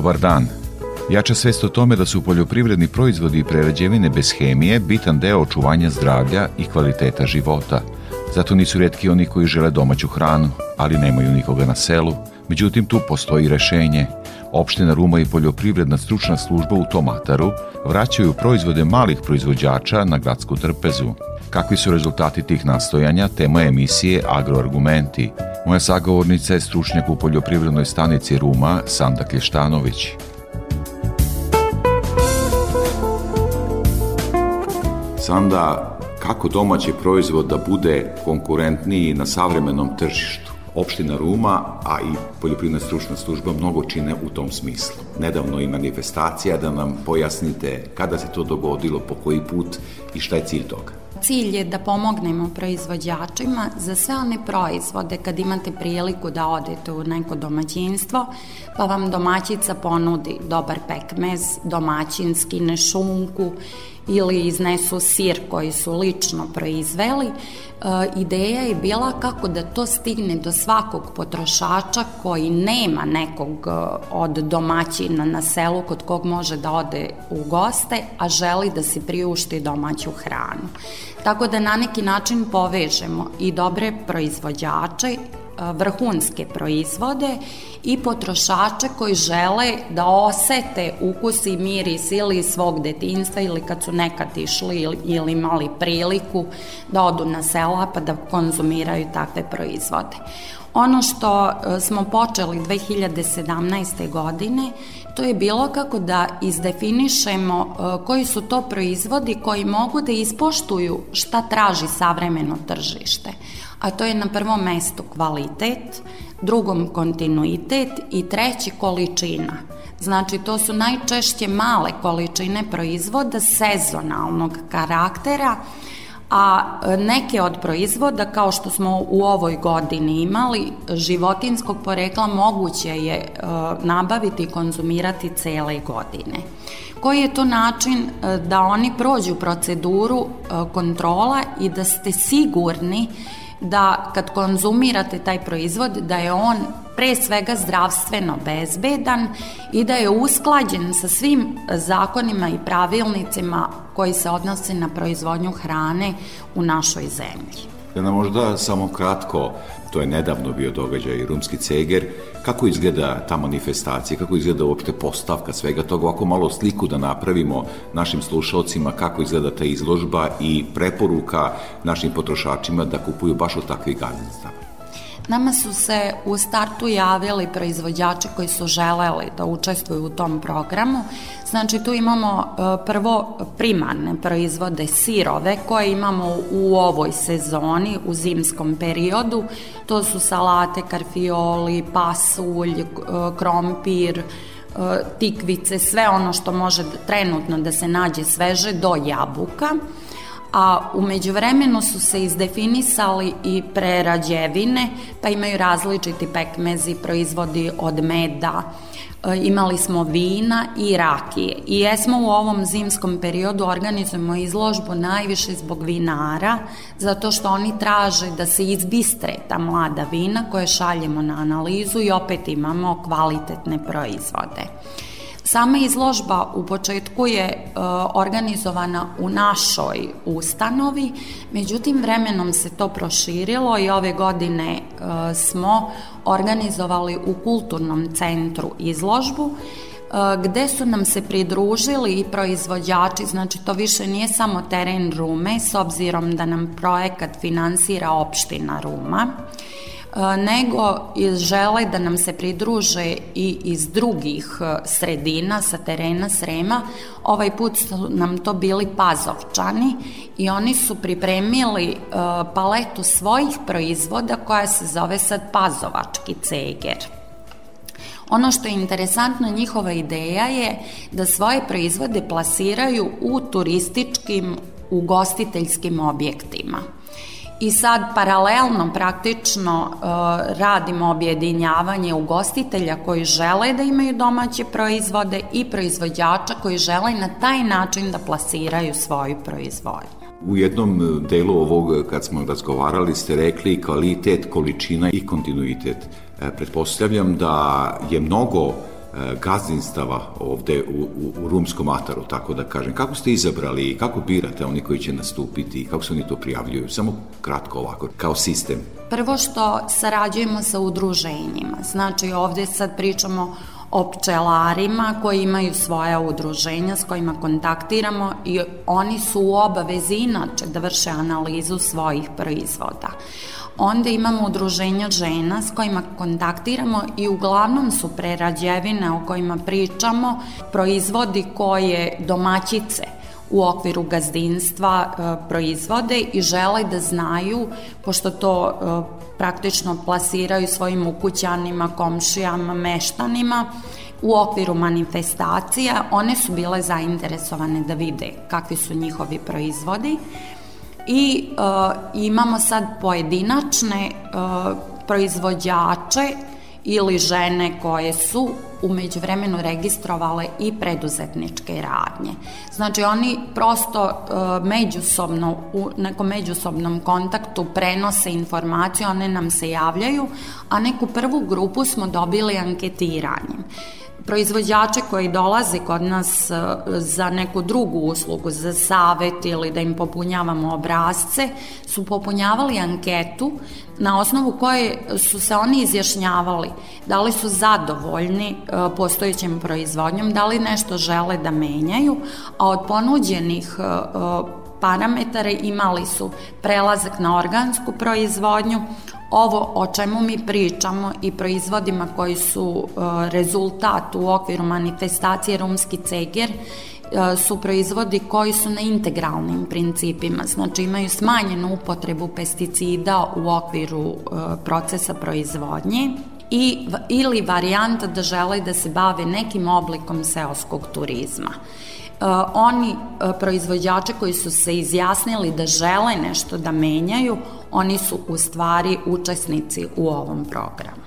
Dobar dan. Jača svest o tome da su poljoprivredni proizvodi i prerađevine bez hemije bitan deo očuvanja zdravlja i kvaliteta života. Zato nisu redki oni koji žele domaću hranu, ali nemaju nikoga na selu. Međutim, tu postoji rešenje. Opština Ruma i poljoprivredna stručna služba u Tomataru vraćaju proizvode malih proizvođača na gradsku trpezu. Kakvi su rezultati tih nastojanja, tema emisije Agroargumenti. Moja sagovornica je stručnjak u poljoprivrednoj stanici Ruma, Sanda Klještanović. Sanda, kako domaći proizvod da bude konkurentniji na savremenom tržištu? Opština Ruma, a i poljoprivredna stručna služba mnogo čine u tom smislu. Nedavno i manifestacija da nam pojasnite kada se to dogodilo, po koji put i šta je cilj toga. Cilj je da pomognemo proizvođačima za sve one proizvode kad imate priliku da odete u neko domaćinstvo, pa vam domaćica ponudi dobar pekmez, domaćinski, nešunku ili iznesu sir koji su lično proizveli. E, ideja je bila kako da to stigne do svakog potrošača koji nema nekog e, od domaćina na selu kod kog može da ode u goste, a želi da se priušti domaću hranu. Tako da na neki način povežemo i dobre proizvođače vrhunske proizvode i potrošače koji žele da osete ukus i miris ili svog detinstva ili kad su nekad išli ili, imali priliku da odu na sela pa da konzumiraju takve proizvode. Ono što smo počeli 2017. godine, to je bilo kako da izdefinišemo koji su to proizvodi koji mogu da ispoštuju šta traži savremeno tržište a to je na prvom mestu kvalitet, drugom kontinuitet i treći količina. Znači, to su najčešće male količine proizvoda sezonalnog karaktera, a neke od proizvoda, kao što smo u ovoj godini imali, životinskog porekla moguće je e, nabaviti i konzumirati cele godine. Koji je to način e, da oni prođu proceduru e, kontrola i da ste sigurni da kad konzumirate taj proizvod da je on pre svega zdravstveno bezbedan i da je usklađen sa svim zakonima i pravilnicima koji se odnose na proizvodnju hrane u našoj zemlji. Da nam možda samo kratko, to je nedavno bio događaj Rumski ceger, kako izgleda ta manifestacija, kako izgleda uopšte postavka svega toga, ovako malo sliku da napravimo našim slušalcima kako izgleda ta izložba i preporuka našim potrošačima da kupuju baš od takvih gazdinstava. Nama su se u startu javili proizvođači koji su želeli da učestvuju u tom programu. Znači tu imamo e, prvo primarne proizvode sirove koje imamo u ovoj sezoni, u zimskom periodu. To su salate, karfioli, pasulj, e, krompir, e, tikvice, sve ono što može trenutno da se nađe sveže do jabuka a umeđu vremenu su se izdefinisali i prerađevine, pa imaju različiti pekmezi, proizvodi od meda, e, imali smo vina i rakije. I jesmo u ovom zimskom periodu organizujemo izložbu najviše zbog vinara, zato što oni traže da se izbistre ta mlada vina koje šaljemo na analizu i opet imamo kvalitetne proizvode. Sama izložba u početku je e, organizovana u našoj ustanovi, međutim vremenom se to proširilo i ove godine e, smo organizovali u kulturnom centru izložbu e, gde su nam se pridružili i proizvođači, znači to više nije samo teren Rume, s obzirom da nam projekat finansira opština Ruma. Nego žele da nam se pridruže i iz drugih sredina sa terena Srema. Ovaj put su nam to bili Pazovčani i oni su pripremili paletu svojih proizvoda koja se zove sad Pazovački ceger. Ono što je interesantno, njihova ideja je da svoje proizvode plasiraju u turističkim ugostiteljskim objektima. I sad paralelno praktično uh, radimo objedinjavanje ugostitelja koji žele da imaju domaće proizvode i proizvođača koji žele na taj način da plasiraju svoju proizvodnju. U jednom e, delu ovog, kad smo razgovarali, ste rekli kvalitet, količina i kontinuitet. E, pretpostavljam da je mnogo gazdinstava ovde u, u, u Rumskom ataru, tako da kažem. Kako ste izabrali i kako birate oni koji će nastupiti i kako se oni to prijavljuju? Samo kratko ovako, kao sistem. Prvo što sarađujemo sa udruženjima. Znači ovde sad pričamo o pčelarima koji imaju svoja udruženja s kojima kontaktiramo i oni su u obavezi inače da vrše analizu svojih proizvoda. Onda imamo udruženja žena s kojima kontaktiramo i uglavnom su prerađevine o kojima pričamo, proizvodi koje domaćice u okviru gazdinstva e, proizvode i žele da znaju, pošto to e, praktično plasiraju svojim ukućanima, komšijama, meštanima, u okviru manifestacija, one su bile zainteresovane da vide kakvi su njihovi proizvodi i uh, imamo sad pojedinačne uh, proizvođače ili žene koje su umeđu vremenu registrovale i preduzetničke radnje. Znači oni prosto uh, međusobno, u nekom međusobnom kontaktu prenose informacije, one nam se javljaju, a neku prvu grupu smo dobili anketiranjem proizvođače koji dolaze kod nas e, za neku drugu uslugu, za savet ili da im popunjavamo obrazce, su popunjavali anketu na osnovu koje su se oni izjašnjavali da li su zadovoljni e, postojećem proizvodnjom, da li nešto žele da menjaju, a od ponuđenih e, parametare imali su prelazak na organsku proizvodnju, ovo o čemu mi pričamo i proizvodima koji su e, rezultat u okviru manifestacije Rumski ceger e, su proizvodi koji su na integralnim principima, znači imaju smanjenu upotrebu pesticida u okviru e, procesa proizvodnje i, ili varijanta da žele da se bave nekim oblikom seoskog turizma. Uh, oni uh, proizvođače koji su se izjasnili da žele nešto da menjaju, oni su u stvari učesnici u ovom programu.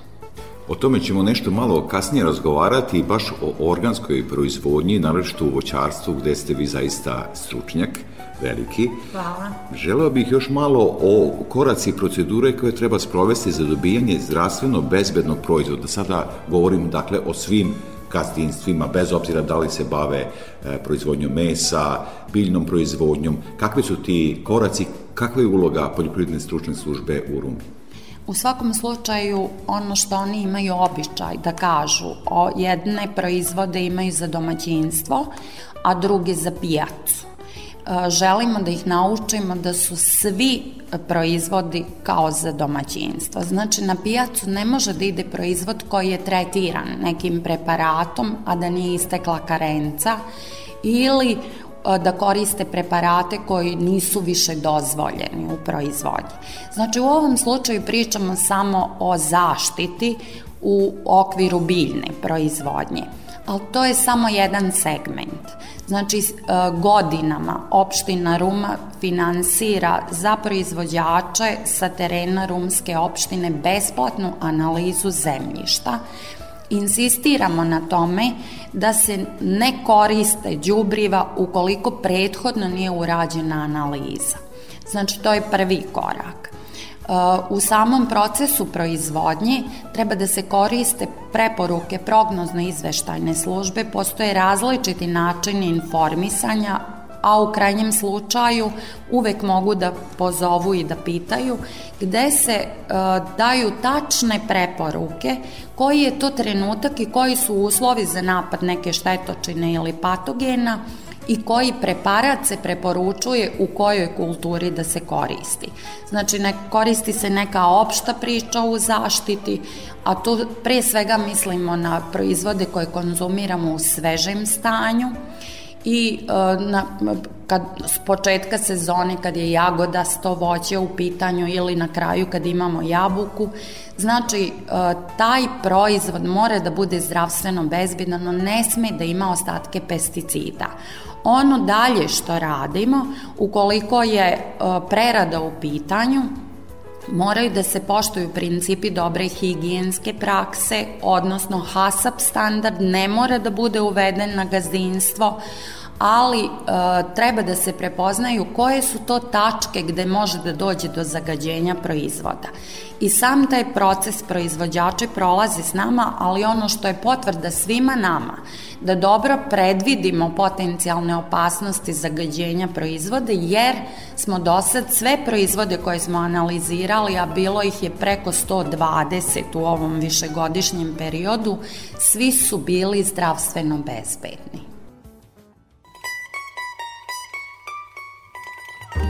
O tome ćemo nešto malo kasnije razgovarati, baš o organskoj proizvodnji, naročito u voćarstvu, gde ste vi zaista stručnjak veliki. Hvala. Želeo bih još malo o koraci i procedure koje treba sprovesti za dobijanje zdravstveno bezbednog proizvoda. Sada govorimo dakle o svim gazdinstvima, bez obzira da li se bave e, proizvodnjom mesa, biljnom proizvodnjom, kakvi su ti koraci, kakva je uloga poljoprivredne stručne službe u Rumi? U svakom slučaju, ono što oni imaju običaj da kažu, o jedne proizvode imaju za domaćinstvo, a druge za pijacu. Želimo da ih naučimo da su svi proizvodi kao za domaćinstvo. Znači na pijacu ne može da ide proizvod koji je tretiran nekim preparatom, a da nije istekla karenca ili da koriste preparate koji nisu više dozvoljeni u proizvodnji. Znači u ovom slučaju pričamo samo o zaštiti u okviru biljne proizvodnje ali to je samo jedan segment. Znači, e, godinama opština Ruma finansira za proizvođače sa terena rumske opštine besplatnu analizu zemljišta. Insistiramo na tome da se ne koriste đubriva ukoliko prethodno nije urađena analiza. Znači, to je prvi korak. U samom procesu proizvodnje treba da se koriste preporuke prognozno-izveštajne službe, postoje različiti načini informisanja, a u krajnjem slučaju uvek mogu da pozovu i da pitaju gde se uh, daju tačne preporuke koji je to trenutak i koji su uslovi za napad neke štetočine ili patogena i koji preparat se preporučuje u kojoj kulturi da se koristi. Znači, ne koristi se neka opšta priča u zaštiti, a tu pre svega mislimo na proizvode koje konzumiramo u svežem stanju, i e, na, kad, s početka sezone kad je jagoda sto voće u pitanju ili na kraju kad imamo jabuku znači e, taj proizvod mora da bude zdravstveno bezbedan ne sme da ima ostatke pesticida ono dalje što radimo ukoliko je e, prerada u pitanju moraju da se poštuju principi dobre higijenske prakse, odnosno HACCP standard ne mora da bude uveden na gazdinstvo, ali e, treba da se prepoznaju koje su to tačke gde može da dođe do zagađenja proizvoda. I sam taj proces proizvođači prolazi s nama, ali ono što je potvrda svima nama, da dobro predvidimo potencijalne opasnosti zagađenja proizvoda, jer smo do sad sve proizvode koje smo analizirali, a bilo ih je preko 120 u ovom višegodišnjem periodu, svi su bili zdravstveno bezbedni. Širok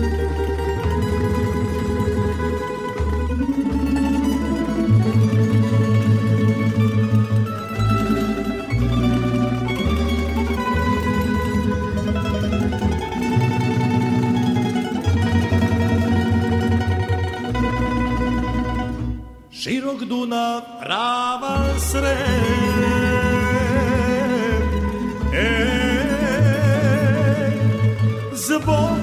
Dunav, rava sred, zbogom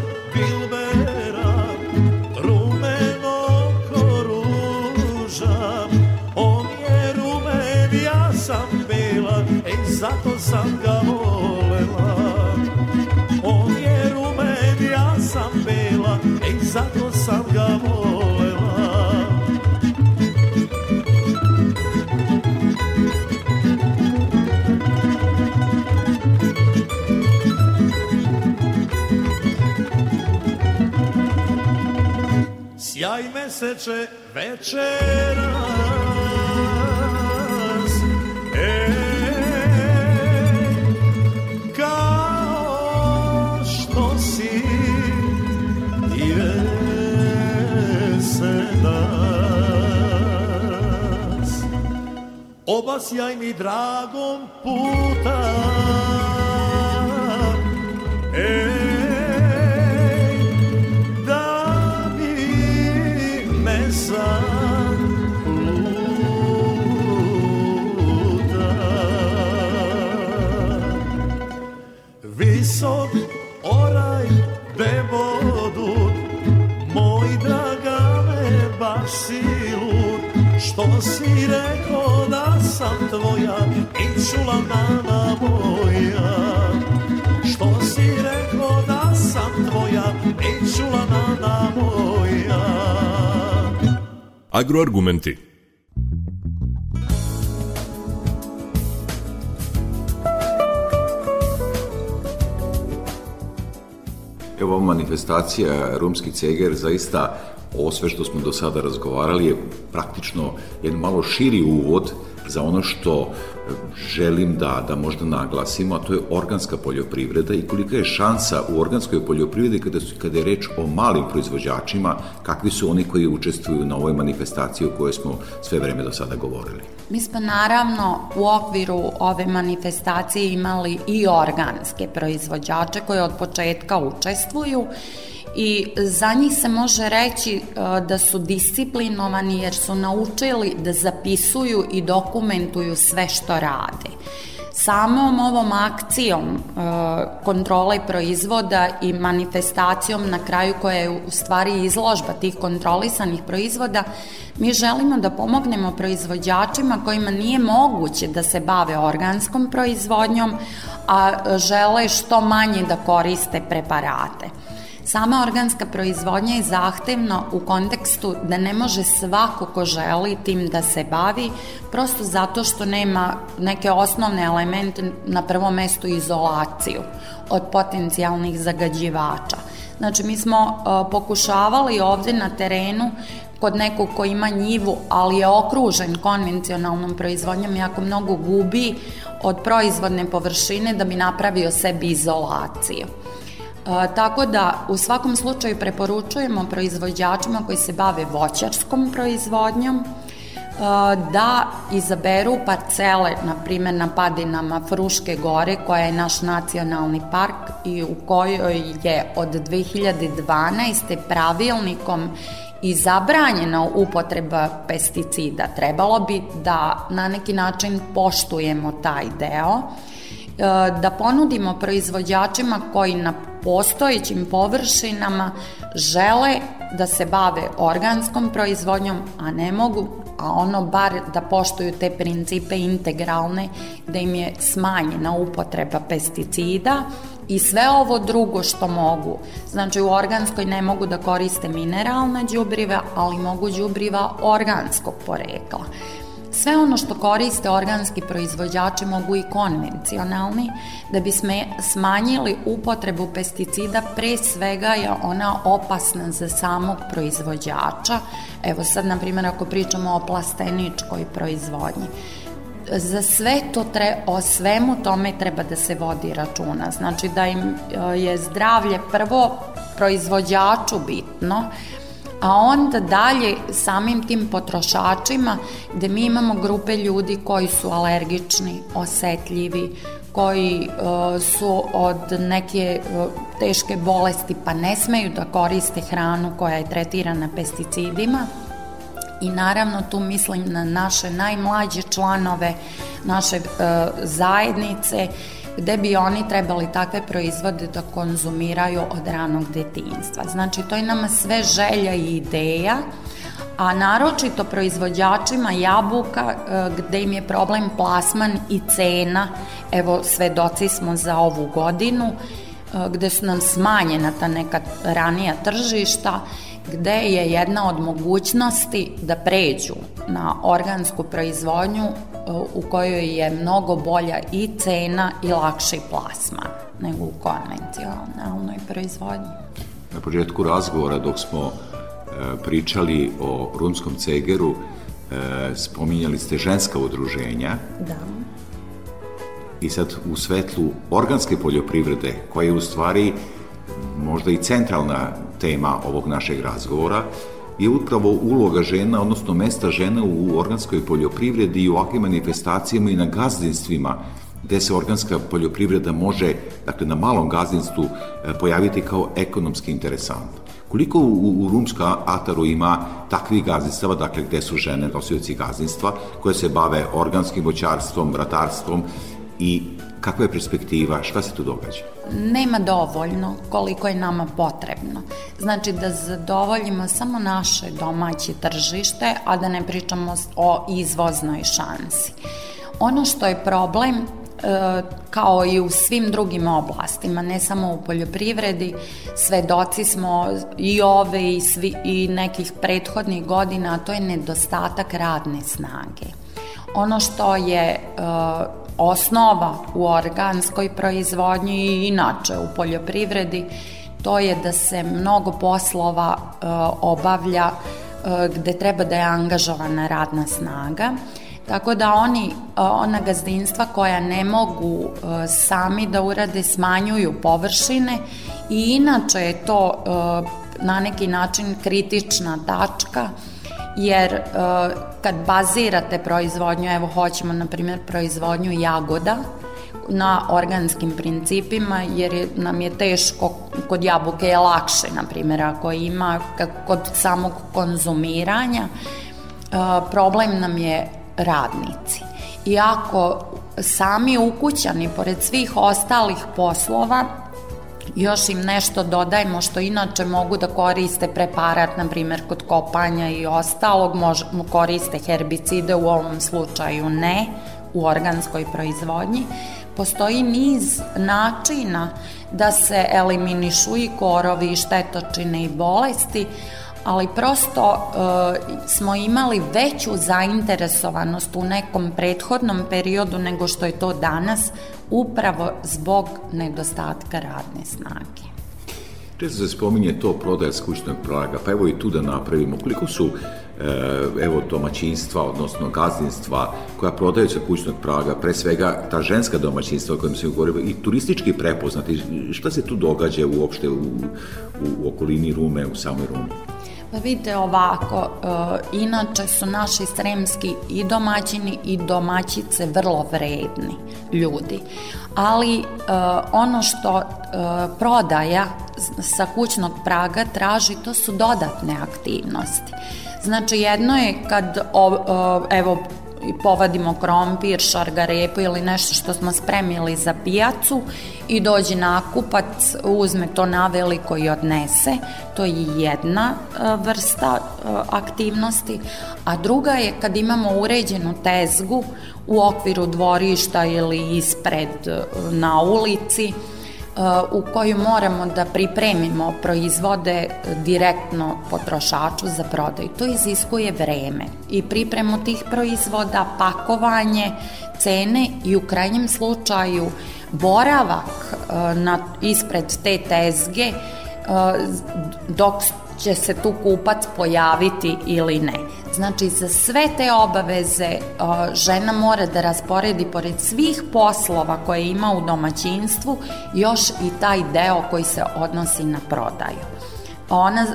ga volela. On je rumen, ja sam bela Ej, zato sam ga volela. Sjaj meseče večera obasjaj mi dragom puta. Ej, da mi me sam luta Visok oraj bebodut Moj draga me baš si lud. Što si rekao tvoja i čula nana moja. Što si rekao da sam tvoja i čula nana moja? Agroargumenti. Evo manifestacija Rumski ceger zaista ovo sve što smo do sada razgovarali je praktično jedan malo širi uvod za ono što e, želim da, da možda naglasimo, a to je organska poljoprivreda i kolika je šansa u organskoj poljoprivredi kada, su, kada je reč o malim proizvođačima, kakvi su oni koji učestvuju na ovoj manifestaciji o kojoj smo sve vreme do sada govorili. Mi smo naravno u okviru ove manifestacije imali i organske proizvođače koje od početka učestvuju i za njih se može reći e, da su disciplinovani jer su naučili da zapisuju i dokumentuju sve što rade. Samom ovom akcijom e, kontrole proizvoda i manifestacijom na kraju koja je u stvari izložba tih kontrolisanih proizvoda, mi želimo da pomognemo proizvođačima kojima nije moguće da se bave organskom proizvodnjom, a žele što manje da koriste preparate. Sama organska proizvodnja je zahtevna u kontekstu da ne može svako ko želi tim da se bavi, prosto zato što nema neke osnovne elemente, na prvom mestu izolaciju od potencijalnih zagađivača. Znači, mi smo uh, pokušavali ovde na terenu kod nekog ko ima njivu, ali je okružen konvencionalnom proizvodnjom, jako mnogo gubi od proizvodne površine da bi napravio sebi izolaciju. Tako da u svakom slučaju preporučujemo proizvođačima koji se bave voćarskom proizvodnjom da izaberu parcele, na primjer na padinama Fruške gore, koja je naš nacionalni park i u kojoj je od 2012. pravilnikom i zabranjena upotreba pesticida. Trebalo bi da na neki način poštujemo taj deo da ponudimo proizvođačima koji na postojećim površinama žele da se bave organskom proizvodnjom, a ne mogu, a ono bar da poštuju te principe integralne, da im je smanjena upotreba pesticida i sve ovo drugo što mogu. Znači u organskoj ne mogu da koriste mineralna đubriva, ali mogu đubriva organskog porekla. Sve ono što koriste organski proizvođači mogu i konvencionalni, da bi sme smanjili upotrebu pesticida, pre svega je ona opasna za samog proizvođača. Evo sad, na primjer, ako pričamo o plasteničkoj proizvodnji, za sve to tre, o svemu tome treba da se vodi računa. Znači da im e, je zdravlje prvo proizvođaču bitno, a onda dalje samim tim potrošačima gde mi imamo grupe ljudi koji su alergični, osetljivi, koji uh, su od neke uh, teške bolesti pa ne smeju da koriste hranu koja je tretirana pesticidima. I naravno tu mislim na naše najmlađe članove naše uh, zajednice gde bi oni trebali takve proizvode da konzumiraju od ranog detinjstva. Znači, to je nama sve želja i ideja, a naročito proizvođačima jabuka e, gde im je problem plasman i cena, evo svedoci smo za ovu godinu, e, gde su nam smanjena ta neka ranija tržišta, gde je jedna od mogućnosti da pređu na organsku proizvodnju u kojoj je mnogo bolja i cena i lakši plasman nego u konvencionalnoj proizvodnji. Na početku razgovora dok smo e, pričali o rumskom cegeru, e, spominjali ste ženska udruženja. Da. I sad u svetlu organske poljoprivrede, koja je u stvari možda i centralna tema ovog našeg razgovora, je upravo uloga žena, odnosno mesta žena u organskoj poljoprivredi i u ovakvim manifestacijama i na gazdinstvima gde se organska poljoprivreda može, dakle na malom gazdinstvu, e, pojaviti kao ekonomski interesant. Koliko u, u Rumska Ataru ima takvih gazdinstava, dakle gde su žene nosioci gazdinstva, koje se bave organskim voćarstvom, vratarstvom i kakva je perspektiva, šta se tu događa? Nema dovoljno koliko je nama potrebno. Znači da zadovoljimo samo naše domaće tržište, a da ne pričamo o izvoznoj šansi. Ono što je problem e, kao i u svim drugim oblastima, ne samo u poljoprivredi, svedoci smo i ove i, svi, i nekih prethodnih godina, a to je nedostatak radne snage. Ono što je uh, osnova u organskoj proizvodnji i inače u poljoprivredi, to je da se mnogo poslova e, obavlja e, gde treba da je angažovana radna snaga. Tako da oni, e, ona gazdinstva koja ne mogu e, sami da urade, smanjuju površine i inače je to e, na neki način kritična tačka jer uh, kad bazirate proizvodnju, evo hoćemo na primjer proizvodnju jagoda na organskim principima, jer je, nam je teško, kod jabuke je lakše, na primjer, ako ima kod samog konzumiranja, uh, problem nam je radnici. I ako sami ukućani, pored svih ostalih poslova, još im nešto dodajemo što inače mogu da koriste preparat, na primjer kod kopanja i ostalog, mož, koriste herbicide, u ovom slučaju ne, u organskoj proizvodnji. Postoji niz načina da se eliminišu i korovi, i štetočine i bolesti, ali prosto e, smo imali veću zainteresovanost u nekom prethodnom periodu nego što je to danas, upravo zbog nedostatka radne snage. Često se spominje to prodaja skućnog praga, pa evo i tu da napravimo. Koliko su e, evo domaćinstva, odnosno gazdinstva koja prodaju sa kućnog praga, pre svega ta ženska domaćinstva o kojem se govorimo i turistički prepoznati, šta se tu događa uopšte u, u okolini Rume, u samoj Rumi? Pa vidite ovako, e, inače su naši sremski i domaćini i domaćice vrlo vredni ljudi, ali e, ono što e, prodaja sa kućnog praga traži, to su dodatne aktivnosti. Znači jedno je kad, evo, i povadimo krompir, šargarepu ili nešto što smo spremili za pijacu i dođe nakupac, uzme to na veliko i odnese. To je jedna e, vrsta e, aktivnosti. A druga je kad imamo uređenu tezgu u okviru dvorišta ili ispred e, na ulici, u koju moramo da pripremimo proizvode direktno potrošaču za prodaju. To iziskuje vreme i pripremu tih proizvoda, pakovanje, cene i u krajnjem slučaju boravak e, na, ispred te tezge e, dok će se tu kupac pojaviti ili ne. Znači, za sve te obaveze žena mora da rasporedi pored svih poslova koje ima u domaćinstvu još i taj deo koji se odnosi na prodaju. Ona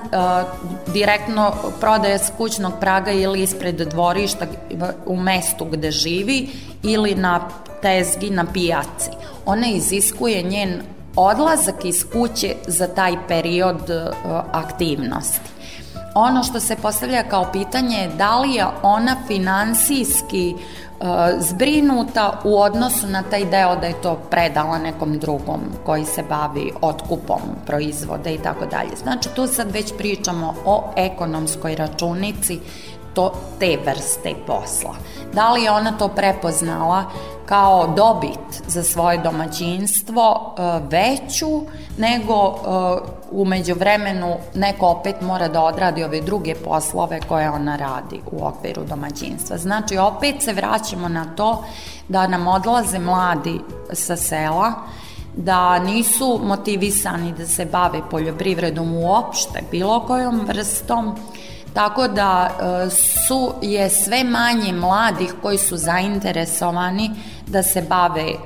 direktno prodaje s kućnog praga ili ispred dvorišta u mestu gde živi ili na tezgi na pijaci. Ona iziskuje njen odlazak iz kuće za taj period uh, aktivnosti. Ono što se postavlja kao pitanje je da li je ona finansijski uh, zbrinuta u odnosu na taj deo da je to predala nekom drugom koji se bavi otkupom proizvoda i tako dalje. Znači tu sad već pričamo o ekonomskoj računici to, te vrste posla. Da li je ona to prepoznala kao dobit za svoje domaćinstvo e, veću nego e, umeđu vremenu neko opet mora da odradi ove druge poslove koje ona radi u okviru domaćinstva. Znači opet se vraćamo na to da nam odlaze mladi sa sela, da nisu motivisani da se bave poljoprivredom uopšte, bilo kojom vrstom, Tako da e, su je sve manje mladih koji su zainteresovani da se bave e,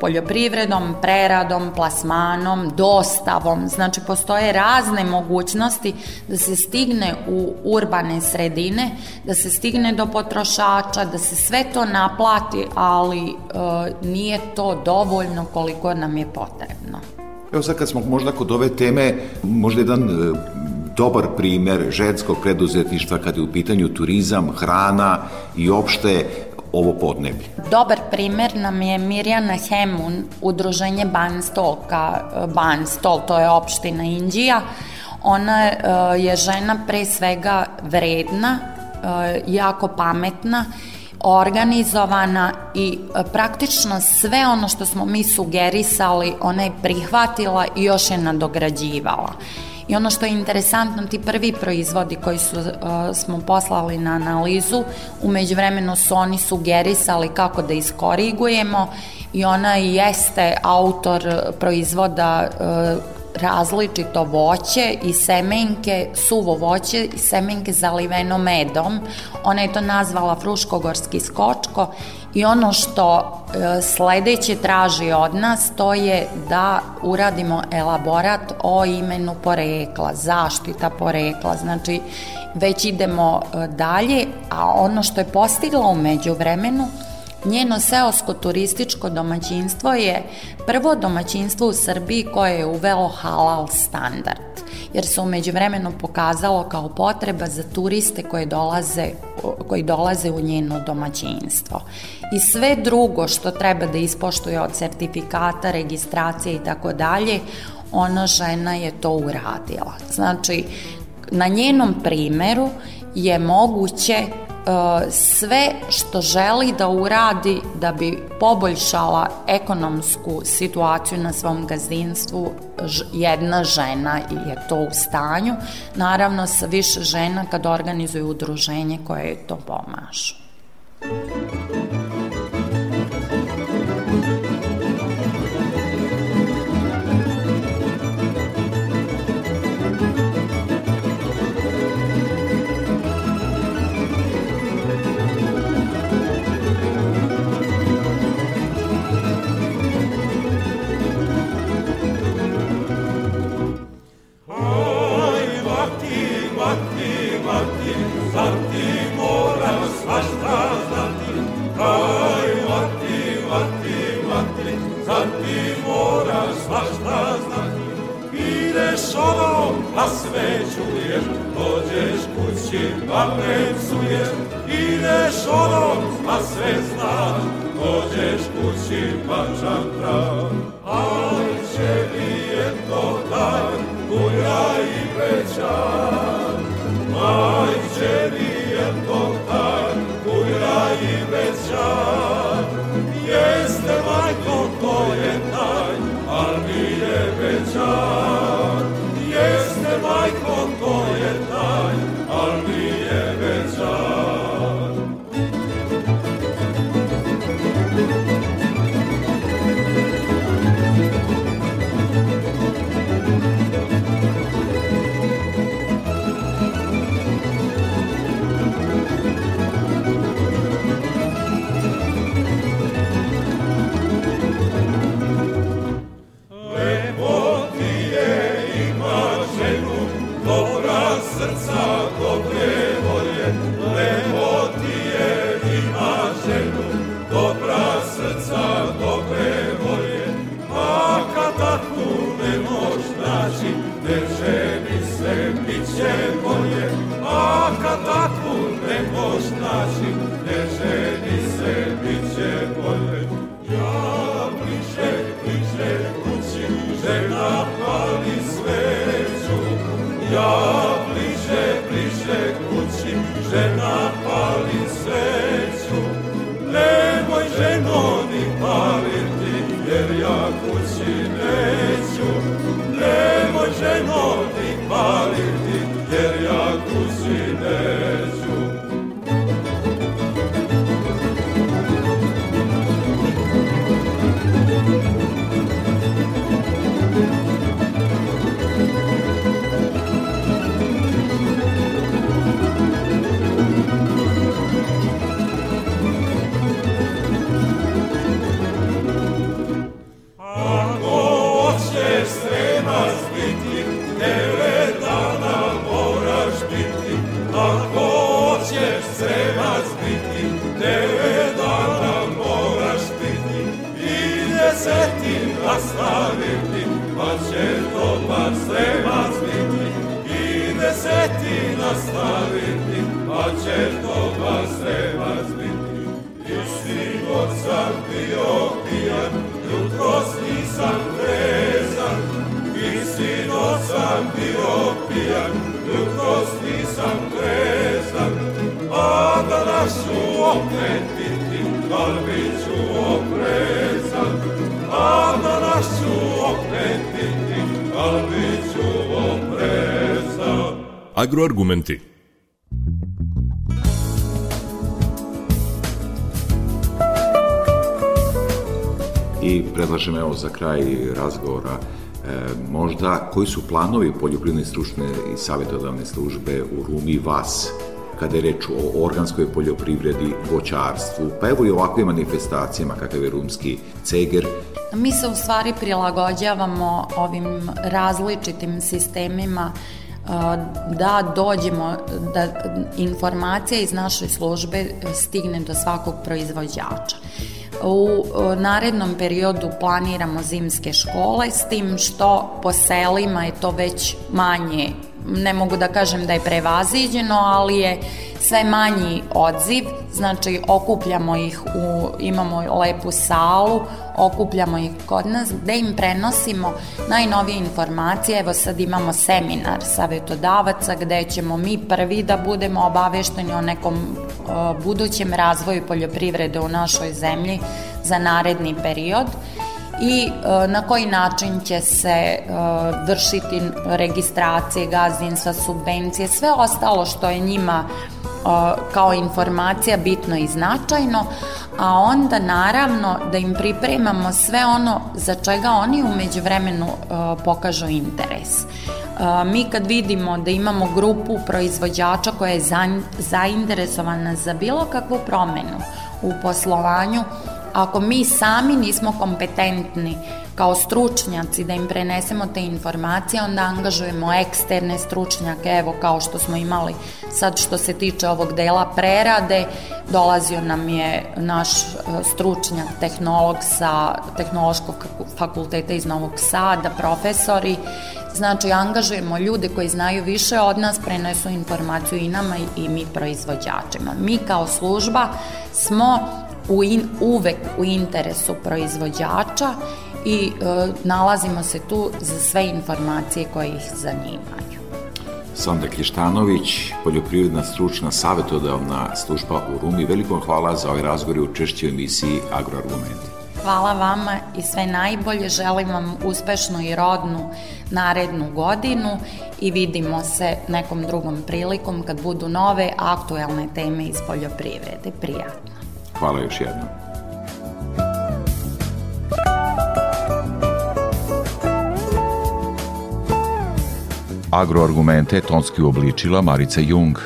poljoprivredom, preradom, plasmanom, dostavom. Znači, postoje razne mogućnosti da se stigne u urbane sredine, da se stigne do potrošača, da se sve to naplati, ali e, nije to dovoljno koliko nam je potrebno. Evo sad kad smo možda kod ove teme, možda jedan e, dobar primer ženskog preduzetništva kada je u pitanju turizam, hrana i opšte ovo podneblje. Dobar primer nam je Mirjana Hemun, udruženje Banstolka, Banstol, to je opština Indija. Ona e, je žena pre svega vredna, e, jako pametna, organizovana i e, praktično sve ono što smo mi sugerisali ona je prihvatila i još je nadograđivala. I ono što je interesantno, ti prvi proizvodi koji su, uh, smo poslali na analizu, umeđu vremenu su oni sugerisali kako da iskorigujemo i ona jeste autor proizvoda uh, različito voće i semenke, suvo voće i semenke zaliveno medom. Ona je to nazvala fruškogorski skočko i ono što e, sledeće traži od nas to je da uradimo elaborat o imenu porekla, zaštita porekla, znači već idemo e, dalje, a ono što je postigla umeđu vremenu Njeno seosko turističko domaćinstvo je prvo domaćinstvo u Srbiji koje je uvelo halal standard. Jer se umeđu vremenu pokazalo kao potreba za turiste koje dolaze, koji dolaze u njeno domaćinstvo. I sve drugo što treba da ispoštuje od sertifikata, registracije i tako dalje, ona žena je to uradila. Znači, na njenom primeru je moguće sve što želi da uradi da bi poboljšala ekonomsku situaciju na svom gazdinstvu, jedna žena je to u stanju, naravno sa više žena kad organizuju udruženje koje to žena pali se pomažu. Agroargumenti. I predlažem evo za kraj razgovora e, možda koji su planovi poljoprivredne stručne i savjetodavne službe u Rumi vas kada je reč o organskoj poljoprivredi, voćarstvu, pa evo i ovakvim manifestacijama kakav je rumski ceger. Mi se u stvari prilagođavamo ovim različitim sistemima da dođemo, da informacija iz naše službe stigne do svakog proizvođača. U narednom periodu planiramo zimske škole, s tim što po selima je to već manje ne mogu da kažem da je prevaziđeno, ali je sve manji odziv, znači okupljamo ih u, imamo lepu salu, okupljamo ih kod nas, gde im prenosimo najnovije informacije, evo sad imamo seminar savjetodavaca gde ćemo mi prvi da budemo obavešteni o nekom uh, budućem razvoju poljoprivrede u našoj zemlji za naredni period. I e, na koji način će se e, vršiti registracije gazdinstva, subvencije, sve ostalo što je njima e, kao informacija bitno i značajno, a onda naravno da im pripremamo sve ono za čega oni umeđu vremenu pokažu interes. Mi kad vidimo da imamo grupu proizvođača koja je zainteresovana za bilo kakvu promenu u poslovanju, ako mi sami nismo kompetentni kao stručnjaci da im prenesemo te informacije, onda angažujemo eksterne stručnjake, evo kao što smo imali sad što se tiče ovog dela prerade, dolazio nam je naš e, stručnjak, tehnolog sa Tehnološkog fakulteta iz Novog Sada, profesori, Znači, angažujemo ljude koji znaju više od nas, prenesu informaciju i nama i mi proizvođačima. Mi kao služba smo u in, uvek u interesu proizvođača i e, nalazimo se tu za sve informacije koje ih zanimaju. Sandra Krištanović, poljoprivredna stručna savjetodavna služba u Rumi. Veliko hvala za ovaj razgovor i učešće u emisiji Agroargumenti. Hvala vama i sve najbolje. Želim vam uspešnu i rodnu narednu godinu i vidimo se nekom drugom prilikom kad budu nove aktuelne teme iz poljoprivrede. Prijatno. Hvala još jednom. Agroargumente tonski uobličila Marica Jung.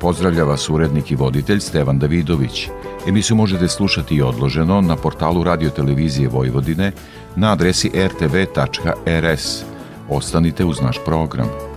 Pozdravlja vas urednik i voditelj Stevan Davidović. Emisiju možete slušati i odloženo na portalu Radio Televizije Vojvodine na adresi rtv.rs. Ostanite uz naš program.